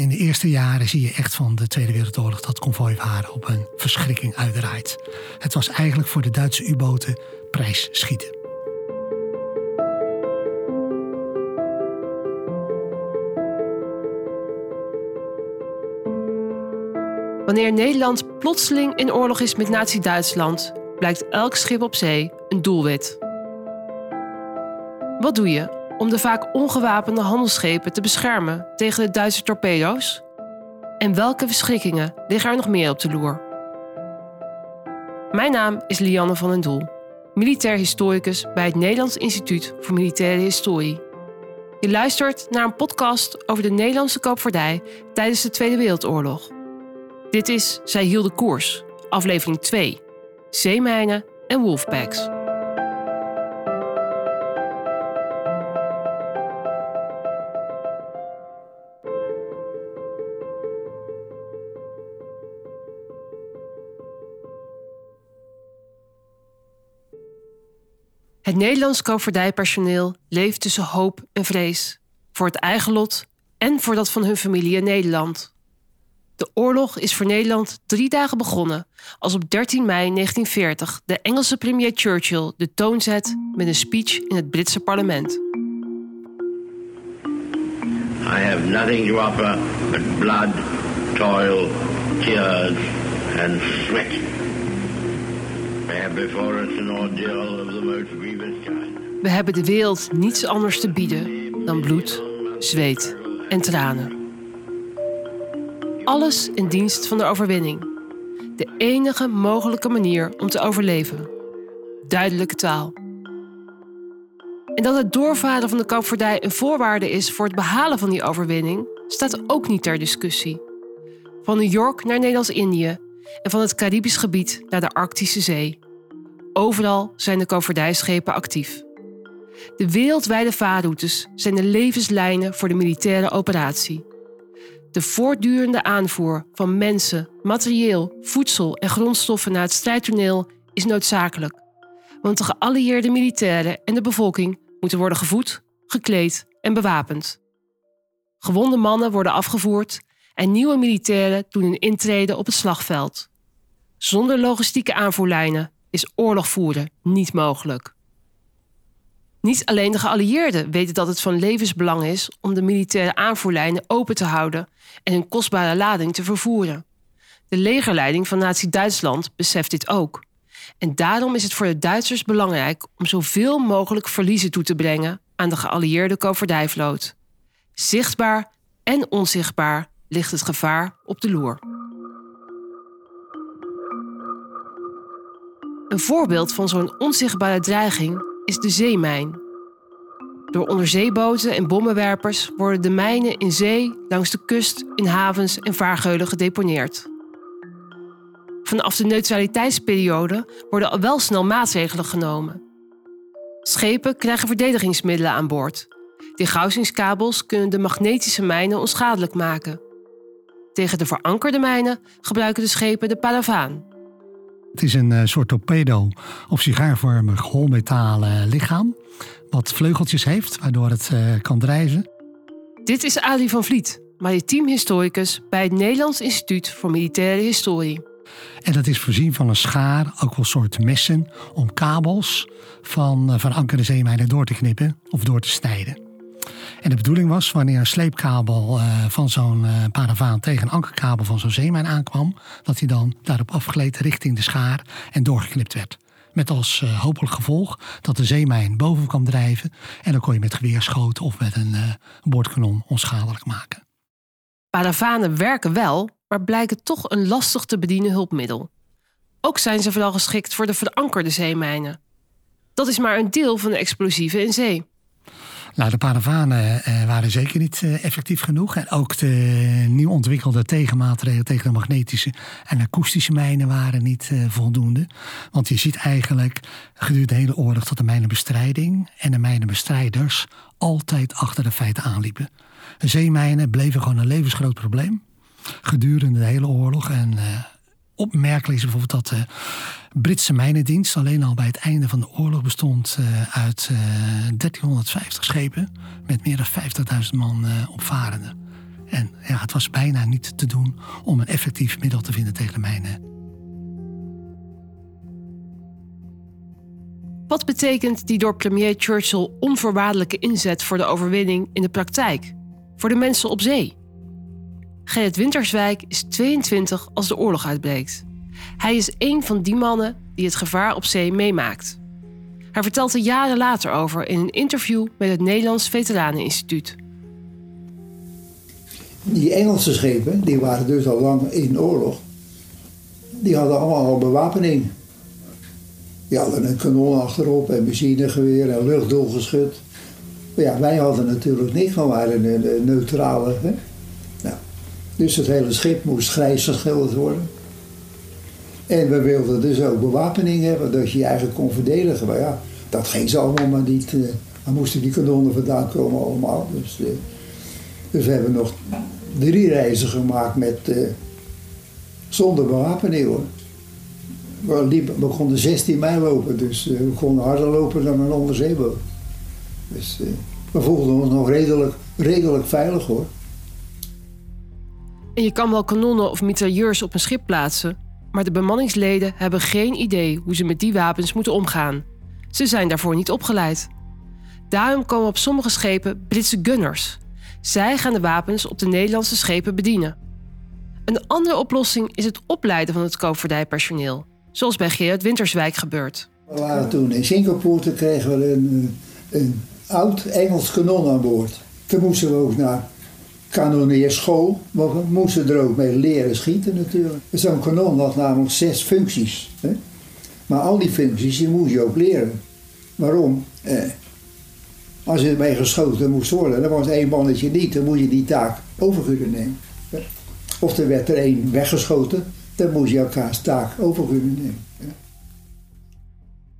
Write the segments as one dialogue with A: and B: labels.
A: In de eerste jaren zie je echt van de Tweede Wereldoorlog dat konvooivaren op een verschrikking uitdraait. Het was eigenlijk voor de Duitse U-boten prijs schieten.
B: Wanneer Nederland plotseling in oorlog is met Nazi-Duitsland, blijkt elk schip op zee een doelwit. Wat doe je om de vaak ongewapende handelsschepen te beschermen tegen de Duitse torpedo's? En welke verschrikkingen liggen er nog meer op de loer? Mijn naam is Lianne van den Doel, militair historicus bij het Nederlands Instituut voor Militaire Historie. Je luistert naar een podcast over de Nederlandse koopvaardij tijdens de Tweede Wereldoorlog. Dit is Zij hielden koers, aflevering 2, Zeemijnen en Wolfpacks. Het Nederlands koopvaardijpersoneel leeft tussen hoop en vrees. Voor het eigen lot en voor dat van hun familie in Nederland. De oorlog is voor Nederland drie dagen begonnen als op 13 mei 1940 de Engelse premier Churchill de toon zet met een speech in het Britse parlement.
C: I have nothing to offer but blood, toil, tears and sweat. We
B: hebben de wereld niets anders te bieden dan bloed, zweet en tranen. Alles in dienst van de overwinning. De enige mogelijke manier om te overleven. Duidelijke taal. En dat het doorvaren van de koopvaardij een voorwaarde is voor het behalen van die overwinning, staat ook niet ter discussie. Van New York naar Nederlands-Indië en van het Caribisch gebied naar de Arctische Zee. Overal zijn de koopvaardijschepen actief. De wereldwijde vaarroutes zijn de levenslijnen voor de militaire operatie. De voortdurende aanvoer van mensen, materieel, voedsel en grondstoffen naar het strijdtoneel is noodzakelijk. Want de geallieerde militairen en de bevolking moeten worden gevoed, gekleed en bewapend. Gewonde mannen worden afgevoerd en nieuwe militairen doen hun intrede op het slagveld. Zonder logistieke aanvoerlijnen is oorlog voeren niet mogelijk. Niet alleen de geallieerden weten dat het van levensbelang is om de militaire aanvoerlijnen open te houden en hun kostbare lading te vervoeren. De legerleiding van Nazi-Duitsland beseft dit ook. En daarom is het voor de Duitsers belangrijk om zoveel mogelijk verliezen toe te brengen aan de geallieerde koopvaardijvloot. Zichtbaar en onzichtbaar ligt het gevaar op de loer. Een voorbeeld van zo'n onzichtbare dreiging is de zeemijn. Door onderzeeboten en bommenwerpers worden de mijnen in zee, langs de kust, in havens en vaargeulen gedeponeerd. Vanaf de neutraliteitsperiode worden al wel snel maatregelen genomen. Schepen krijgen verdedigingsmiddelen aan boord. Gauwsingskabels kunnen de magnetische mijnen onschadelijk maken. Tegen de verankerde mijnen gebruiken de schepen de paravaan.
A: Het is een eh, soort torpedo of sigaarvormig holmetalen lichaam. Wat vleugeltjes heeft, waardoor het eh, kan drijven.
B: Dit is Ali van Vliet, maritiem historicus bij het Nederlands Instituut voor Militaire Historie.
A: En dat is voorzien van een schaar, ook wel soort messen, om kabels van, eh, van ankerde zeemijnen door te knippen of door te snijden. En de bedoeling was, wanneer een sleepkabel uh, van zo'n uh, paravaan tegen een ankerkabel van zo'n zeemijn aankwam, dat hij dan daarop afgleed richting de schaar en doorgeknipt werd. Met als uh, hopelijk gevolg dat de zeemijn boven kwam drijven en dan kon je met geweerschoten of met een boordkanon onschadelijk maken.
B: Paravanen werken wel, maar blijken toch een lastig te bedienen hulpmiddel. Ook zijn ze vooral geschikt voor de verankerde zeemijnen. Dat is maar een deel van de explosieven in zee.
A: Nou, de paravanen uh, waren zeker niet uh, effectief genoeg. En ook de nieuw ontwikkelde tegenmaatregelen tegen de magnetische en akoestische mijnen waren niet uh, voldoende. Want je ziet eigenlijk gedurende de hele oorlog dat de mijnenbestrijding en de mijnenbestrijders altijd achter de feiten aanliepen. Zeemijnen bleven gewoon een levensgroot probleem gedurende de hele oorlog. En opmerkelijk is bijvoorbeeld dat de Britse mijnendienst alleen al bij het einde van de oorlog bestond uit 1350 schepen met meer dan 50.000 man opvarenden. En ja, Het was bijna niet te doen om een effectief middel te vinden tegen de mijnen.
B: Wat betekent die door premier Churchill onvoorwaardelijke inzet voor de overwinning in de praktijk? Voor de mensen op zee? Gerrit Winterswijk is 22 als de oorlog uitbreekt. Hij is een van die mannen die het gevaar op zee meemaakt. Hij vertelt er jaren later over in een interview met het Nederlands Veteraneninstituut.
D: Die Engelse schepen, die waren dus al lang in oorlog, die hadden allemaal al bewapening. Die hadden een kanon achterop en machinegeweer en luchtdoelgeschut. Ja, wij hadden natuurlijk niks, we waren een neutrale. Hè? Dus het hele schip moest grijs geschilderd worden. En we wilden dus ook bewapening hebben, dat je je eigenlijk kon verdedigen. Maar ja, dat ging ze allemaal maar niet. Uh, dan moesten die kanonnen vandaan komen allemaal. Dus, uh, dus we hebben nog drie reizen gemaakt met, uh, zonder bewapening hoor. We, liepen, konden 16 mijl lopen, dus we konden harder lopen dan een onderzeeboot. Dus we voelden ons nog redelijk, redelijk veilig hoor.
B: Je kan wel kanonnen of mitrailleurs op een schip plaatsen, maar de bemanningsleden hebben geen idee hoe ze met die wapens moeten omgaan. Ze zijn daarvoor niet opgeleid. Daarom komen op sommige schepen Britse gunners. Zij gaan de wapens op de Nederlandse schepen bedienen. Een andere oplossing is het opleiden van het koopvaardijpersoneel, zoals bij Gerard Winterswijk gebeurt.
D: We waren toen in Singapore, toen kregen we een, een oud Engels kanon aan boord. Toen moesten we ook naar kanoneerschool, maar we moesten er ook mee leren schieten natuurlijk. Zo'n kanon had namelijk zes functies. Hè? Maar al die functies die moest je ook leren. Waarom? Eh, als je ermee geschoten moest worden, dan was één mannetje niet, dan moet je die taak over kunnen nemen. Of er werd er één weggeschoten, dan moest je elkaars taak over nemen.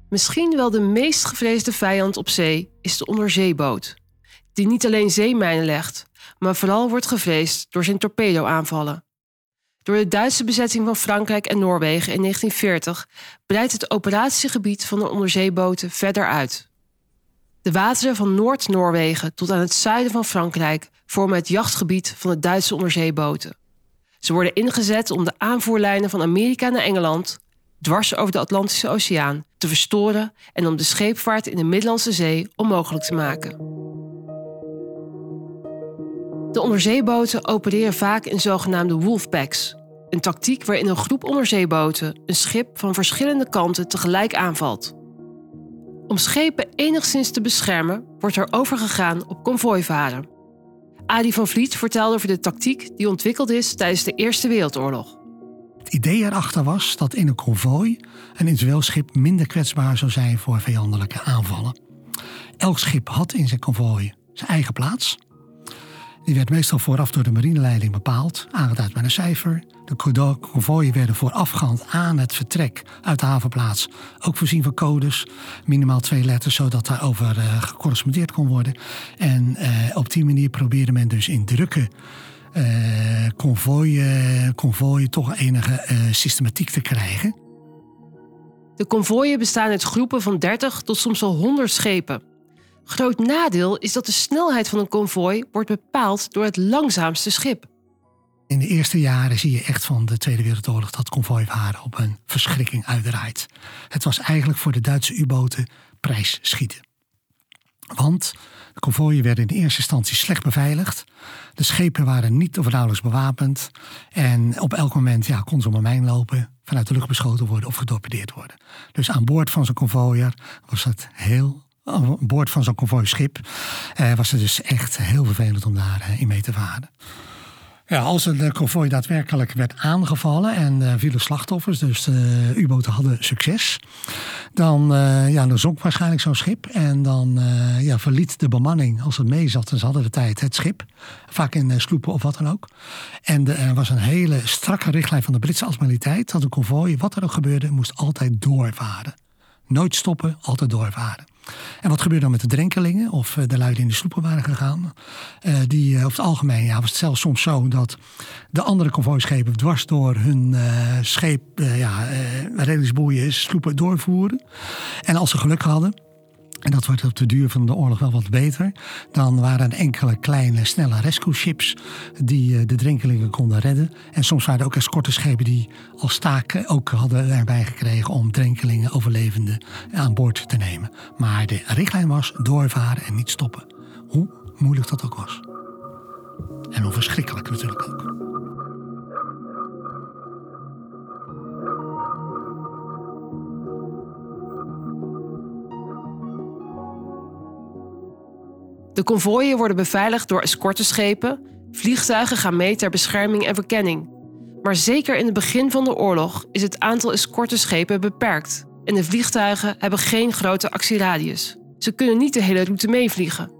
B: Misschien wel de meest gevreesde vijand op zee is de onderzeeboot. Die niet alleen zeemijnen legt, maar vooral wordt gevreesd door zijn torpedo-aanvallen. Door de Duitse bezetting van Frankrijk en Noorwegen in 1940 breidt het operatiegebied van de onderzeeboten verder uit. De wateren van Noord-Noorwegen tot aan het zuiden van Frankrijk vormen het jachtgebied van de Duitse onderzeeboten. Ze worden ingezet om de aanvoerlijnen van Amerika naar Engeland, dwars over de Atlantische Oceaan, te verstoren en om de scheepvaart in de Middellandse Zee onmogelijk te maken. De onderzeeboten opereren vaak in zogenaamde wolfpacks, een tactiek waarin een groep onderzeeboten een schip van verschillende kanten tegelijk aanvalt. Om schepen enigszins te beschermen, wordt er overgegaan op konvooivaren. Adi van Vliet vertelde over de tactiek die ontwikkeld is tijdens de Eerste Wereldoorlog.
A: Het idee erachter was dat in een konvooi een individueel schip minder kwetsbaar zou zijn voor vijandelijke aanvallen. Elk schip had in zijn konvooi zijn eigen plaats. Die werd meestal vooraf door de marineleiding bepaald, aangeduid met een cijfer. De konvooien werden voorafgaand aan het vertrek uit de havenplaats ook voorzien van codes, minimaal twee letters, zodat daarover uh, gecorrespondeerd kon worden. En uh, op die manier probeerde men dus in drukke uh, konvooien, konvooien toch enige systematiek te krijgen.
B: De konvooien bestaan uit groepen van 30 tot soms wel 100 schepen. Groot nadeel is dat de snelheid van een konvooi wordt bepaald door het langzaamste schip.
A: In de eerste jaren zie je echt van de Tweede Wereldoorlog dat konvooivaren op een verschrikking uitdraait. Het was eigenlijk voor de Duitse U-boten prijsschieten. Want de konvooien werden in eerste instantie slecht beveiligd. De schepen waren niet of nauwelijks bewapend. En op elk moment ja, kon zo'n mijn lopen, vanuit de lucht beschoten worden of getorpedeerd worden. Dus aan boord van zo'n konvooier was het heel aan boord van zo'n konvooischip eh, was het dus echt heel vervelend om daarin eh, in mee te varen. Ja, als een konvooi daadwerkelijk werd aangevallen en uh, vielen slachtoffers, dus de U-boten hadden succes, dan, uh, ja, dan zonk waarschijnlijk zo'n schip en dan ja, verliet de bemanning, als het mee zat en ze hadden de tijd, het schip. Vaak in sloepen of wat dan ook. En er was een hele strakke richtlijn van de Britse admiraliteit dat een konvooi, wat er ook gebeurde, moest altijd doorvaren. Nooit stoppen, altijd doorvaren. En wat gebeurde dan met de drenkelingen of eh, de luiden die in de sloepen waren gegaan? Uh, die, uh, over het algemeen ja, was het zelfs soms zo dat de andere konvooischepen dwars door hun uh, scheep, ja, reddingsboeien, sloepen doorvoeren. En als ze geluk hadden, En dat wordt op de duur van de oorlog wel wat beter. Dan waren enkele kleine, snelle rescue ships die eh, de drenkelingen konden redden. En soms waren er ook escorteschepen die als taak ook hadden erbij gekregen om drenkelingen, overlevenden aan boord te nemen. Maar de richtlijn was doorvaren en niet stoppen. Hoe moeilijk dat ook was. En hoe verschrikkelijk natuurlijk ook.
B: De konvooien worden beveiligd door escorteschepen. Vliegtuigen gaan mee ter bescherming en verkenning. Maar zeker in het begin van de oorlog is het aantal escorteschepen beperkt. En de vliegtuigen hebben geen grote actieradius. Ze kunnen niet de hele route meevliegen.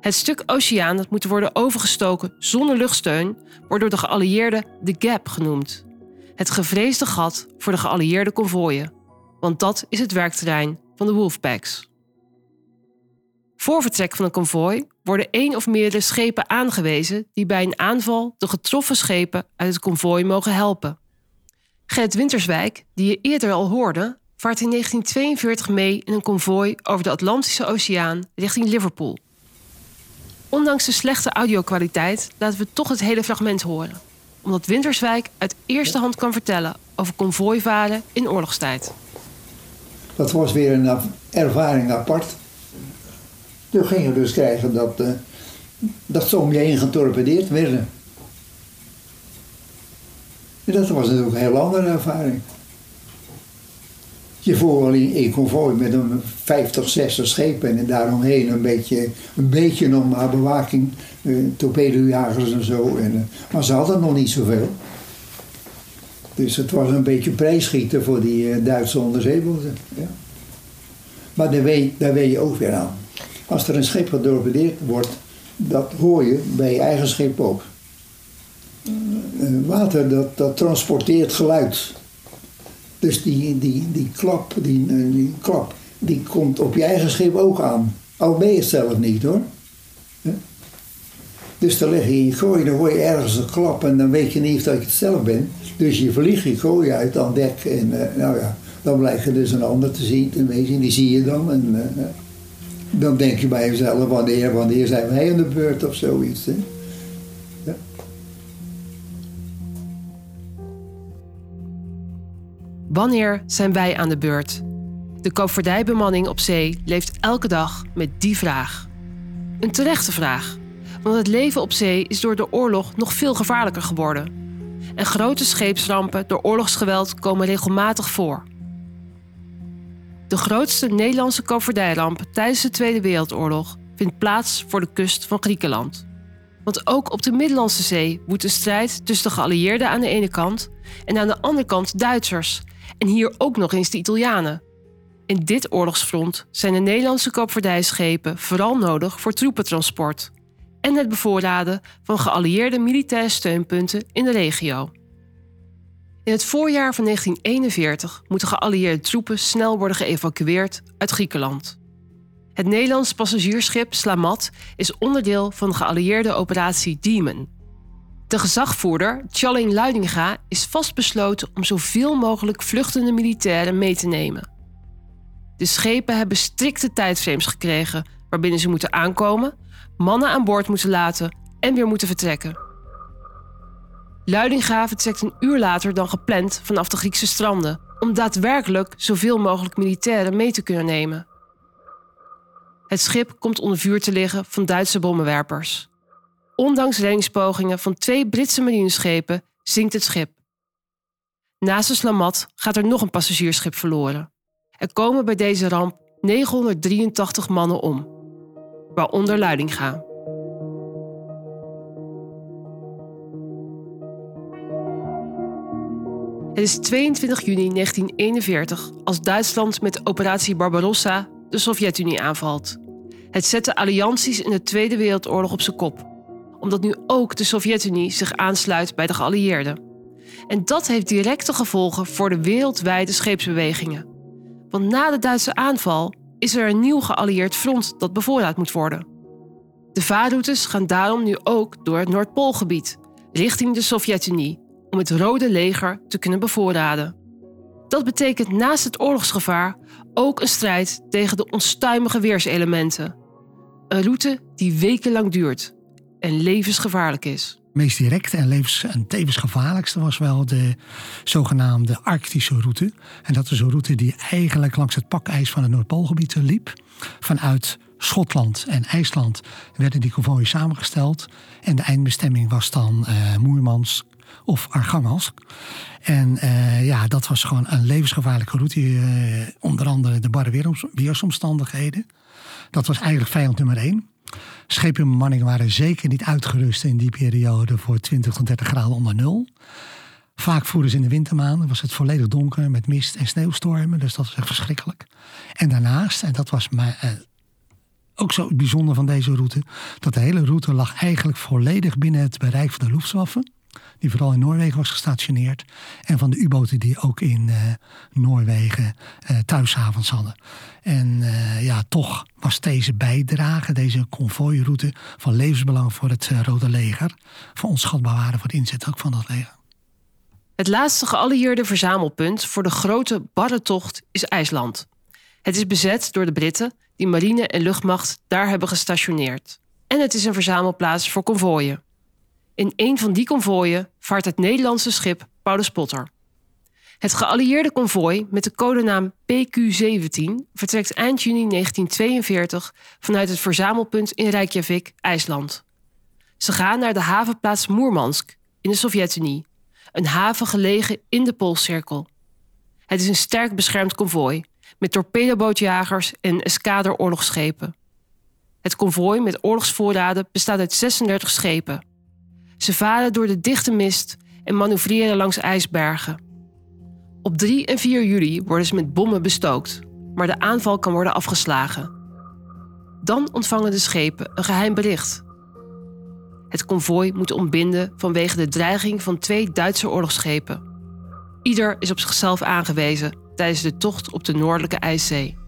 B: Het stuk oceaan dat moet worden overgestoken zonder luchtsteun wordt door de geallieerden de Gap genoemd. Het gevreesde gat voor de geallieerde konvooien. Want dat is het werkterrein van de Wolfpacks. Voor vertrek van een konvooi worden één of meerdere schepen aangewezen die bij een aanval de getroffen schepen uit het konvooi mogen helpen. Gert Winterswijk, die je eerder al hoorde, vaart in 1942 mee in een konvooi over de Atlantische Oceaan richting Liverpool. Ondanks de slechte audiokwaliteit laten we toch het hele fragment horen, omdat Winterswijk uit eerste hand kan vertellen over konvooivaren in oorlogstijd.
D: Dat was weer een ervaring apart. Toen ging je dus krijgen dat, uh, dat ze om je heen getorpedeerd werden. En dat was natuurlijk een heel andere ervaring. Je voer in, in konvooi met een 50, 60 schepen en daaromheen een beetje, een beetje nog maar bewaking, uh, torpedojagers en zo. En, uh, maar ze hadden nog niet zoveel. Dus het was een beetje prijsschieten voor die Duitse onderzeeboten. Ja. Maar daar weet, daar weet je ook weer aan. Als er een schip getorpedeerd wordt, dat hoor je bij je eigen schip ook. Water, dat, dat transporteert geluid. Dus die, die, die, klap, die, die klap, die komt op je eigen schip ook aan. Al ben je het zelf niet hoor. Dus dan leg je in je gooi, dan hoor je ergens een klap en dan weet je niet of dat je het zelf bent. Dus je vliegt je gooi uit aan dek en nou ja, dan blijkt je dus een ander te zien, te wezen, die zie je dan. En, dan denk je bij jezelf, wanneer, wanneer zijn wij aan de beurt of zoiets. Hè?
B: Wanneer zijn wij aan de beurt? De koopvaardijbemanning op zee leeft elke dag met die vraag. Een terechte vraag, want het leven op zee is door de oorlog nog veel gevaarlijker geworden. En grote scheepsrampen door oorlogsgeweld komen regelmatig voor. De grootste Nederlandse koopvaardijramp tijdens de Tweede Wereldoorlog vindt plaats voor de kust van Griekenland. Want ook op de Middellandse Zee woedt een strijd tussen de geallieerden aan de ene kant en aan de andere kant Duitsers, en hier ook nog eens de Italianen. In dit oorlogsfront zijn de Nederlandse koopvaardijschepen vooral nodig voor troepentransport en het bevoorraden van geallieerde militaire steunpunten in de regio. In het voorjaar van 1941 moeten geallieerde troepen snel worden geëvacueerd uit Griekenland. Het Nederlands passagiersschip Slamat is onderdeel van de geallieerde operatie Demon. De gezagvoerder, Tjalling Luidinga, is vastbesloten om zoveel mogelijk vluchtende militairen mee te nemen. De schepen hebben strikte tijdframes gekregen waarbinnen ze moeten aankomen, mannen aan boord moeten laten en weer moeten vertrekken. Luidinga vertrekt een uur later dan gepland vanaf de Griekse stranden, om daadwerkelijk zoveel mogelijk militairen mee te kunnen nemen. Het schip komt onder vuur te liggen van Duitse bommenwerpers. Ondanks reddingspogingen van twee Britse marineschepen zinkt het schip. Naast de Slamat gaat er nog een passagiersschip verloren. Er komen bij deze ramp 983 mannen om, waaronder Luidinga. Het is 22 juni 1941 als Duitsland met operatie Barbarossa de Sovjet-Unie aanvalt. Het zet de allianties in de Tweede Wereldoorlog op zijn kop, omdat nu ook de Sovjet-Unie zich aansluit bij de geallieerden. En dat heeft directe gevolgen voor de wereldwijde scheepsbewegingen. Want na de Duitse aanval is er een nieuw geallieerd front dat bevoorraad moet worden. De vaarroutes gaan daarom nu ook door het Noordpoolgebied, richting de Sovjet-Unie, om het Rode Leger te kunnen bevoorraden. Dat betekent naast het oorlogsgevaar ook een strijd tegen de onstuimige weerselementen. Een route die wekenlang duurt en levensgevaarlijk is.
A: Het meest directe en, levens, en tevens gevaarlijkste was wel de zogenaamde Arctische route. En dat is een route die eigenlijk langs het pakijs van het Noordpoolgebied liep. Vanuit Schotland en IJsland werden die konvooien samengesteld. En de eindbestemming was dan uh, Moermans of Argangelsk. En uh, ja, dat was gewoon een levensgevaarlijke route. Uh, onder andere de barre weersomstandigheden. Dat was eigenlijk vijand nummer één. Schepenbemanningen waren zeker niet uitgerust in die periode voor 20 tot 30 graden onder nul. Vaak voeren ze in de wintermaanden, was het volledig donker met mist en sneeuwstormen. Dus dat was echt verschrikkelijk. En daarnaast, en dat was maar, uh, ook zo bijzonder van deze route, dat de hele route lag eigenlijk volledig binnen het bereik van de Luftwaffe die vooral in Noorwegen was gestationeerd. En van de U-boten die ook in uh, Noorwegen uh, thuishavens hadden. En uh, ja, toch was deze bijdrage, deze konvooiroute, van levensbelang voor het Rode Leger. Voor onschatbaar waren voor de inzet ook van dat leger.
B: Het laatste geallieerde verzamelpunt voor de grote barre tocht is IJsland. Het is bezet door de Britten, die marine en luchtmacht daar hebben gestationeerd. En het is een verzamelplaats voor konvooien. In een van die konvooien vaart het Nederlandse schip Paulus Potter. Het geallieerde konvooi met de codenaam PQ-17 vertrekt eind juni 1942 vanuit het verzamelpunt in Reykjavik, IJsland. Ze gaan naar de havenplaats Moermansk in de Sovjet-Unie, een haven gelegen in de Poolcirkel. Het is een sterk beschermd konvooi met torpedobootjagers en eskaderoorlogsschepen. Het konvooi met oorlogsvoorraden bestaat uit 36 schepen. Ze varen door de dichte mist en manoeuvreren langs ijsbergen. Op 3 en 4 juli worden ze met bommen bestookt, maar de aanval kan worden afgeslagen. Dan ontvangen de schepen een geheim bericht. Het konvooi moet ontbinden vanwege de dreiging van twee Duitse oorlogsschepen. Ieder is op zichzelf aangewezen tijdens de tocht op de Noordelijke IJszee.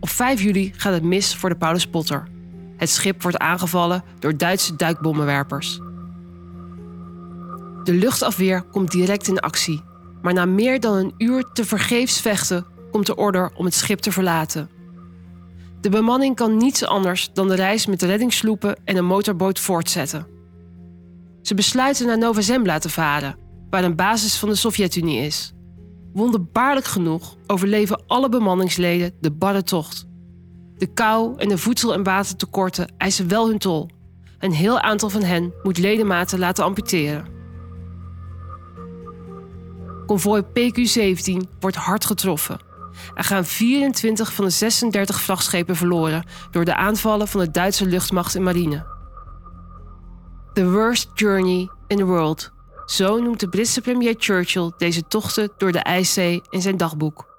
B: Op 5 juli gaat het mis voor de Paulus Potter. Het schip wordt aangevallen door Duitse duikbommenwerpers. De luchtafweer komt direct in actie, maar na meer dan een uur te vergeefs vechten komt de order om het schip te verlaten. De bemanning kan niets anders dan de reis met de reddingssloepen en een motorboot voortzetten. Ze besluiten naar Nova Zembla te varen, waar een basis van de Sovjet-Unie is. Wonderbaarlijk genoeg overleven alle bemanningsleden de barre tocht. De kou en de voedsel- en watertekorten eisen wel hun tol. Een heel aantal van hen moet ledematen laten amputeren. Konvooi PQ-17 wordt hard getroffen. Er gaan 24 van de 36 vrachtschepen verloren door de aanvallen van de Duitse luchtmacht en marine. The worst journey in the world. Zo noemt de Britse premier Churchill deze tochten door de IJszee in zijn dagboek.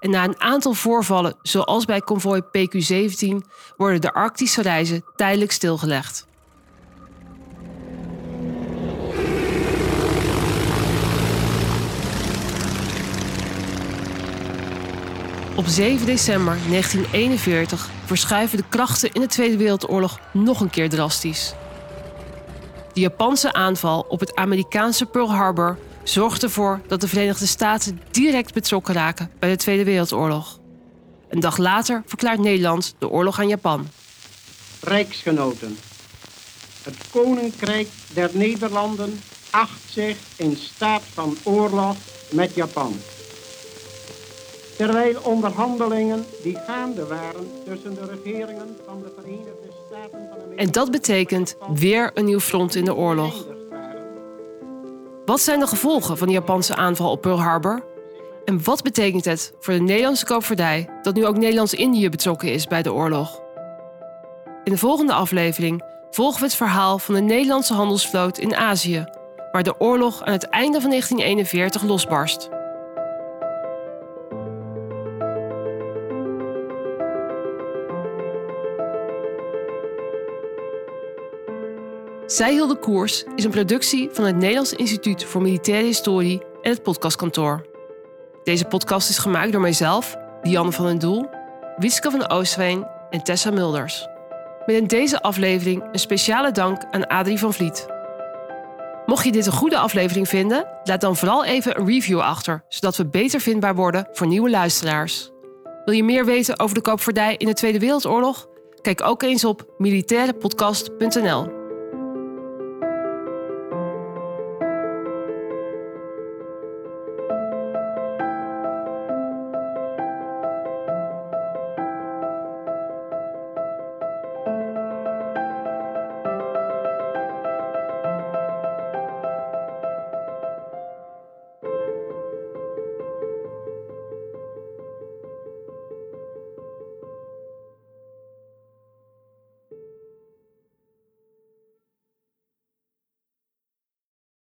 B: En na een aantal voorvallen, zoals bij konvooi PQ-17, worden de Arctische reizen tijdelijk stilgelegd. Op 7 december 1941 verschuiven de krachten in de Tweede Wereldoorlog nog een keer drastisch. De Japanse aanval op het Amerikaanse Pearl Harbor zorgt ervoor dat de Verenigde Staten direct betrokken raken bij de Tweede Wereldoorlog. Een dag later verklaart Nederland de oorlog aan Japan.
E: Rijksgenoten. Het Koninkrijk der Nederlanden acht zich in staat van oorlog met Japan. Terwijl onderhandelingen die gaande waren tussen de regeringen van de Verenigde Staten van Amerika...
B: En dat betekent weer een nieuw front in de oorlog. Wat zijn de gevolgen van de Japanse aanval op Pearl Harbor? En wat betekent het voor de Nederlandse koopvaardij dat nu ook Nederlands-Indië betrokken is bij de oorlog? In de volgende aflevering volgen we het verhaal van de Nederlandse handelsvloot in Azië, waar de oorlog aan het einde van 1941 losbarst. Zij hielden koers is een productie van het Nederlands Instituut voor Militaire Historie en het podcastkantoor. Deze podcast is gemaakt door mijzelf, Dianne van den Doel, Witske van Oostveen en Tessa Mulders. Met in deze aflevering een speciale dank aan Adrie van Vliet. Mocht je dit een goede aflevering vinden, laat dan vooral even een review achter, zodat we beter vindbaar worden voor nieuwe luisteraars. Wil je meer weten over de koopvaardij in de Tweede Wereldoorlog? Kijk ook eens op militairepodcast.nl.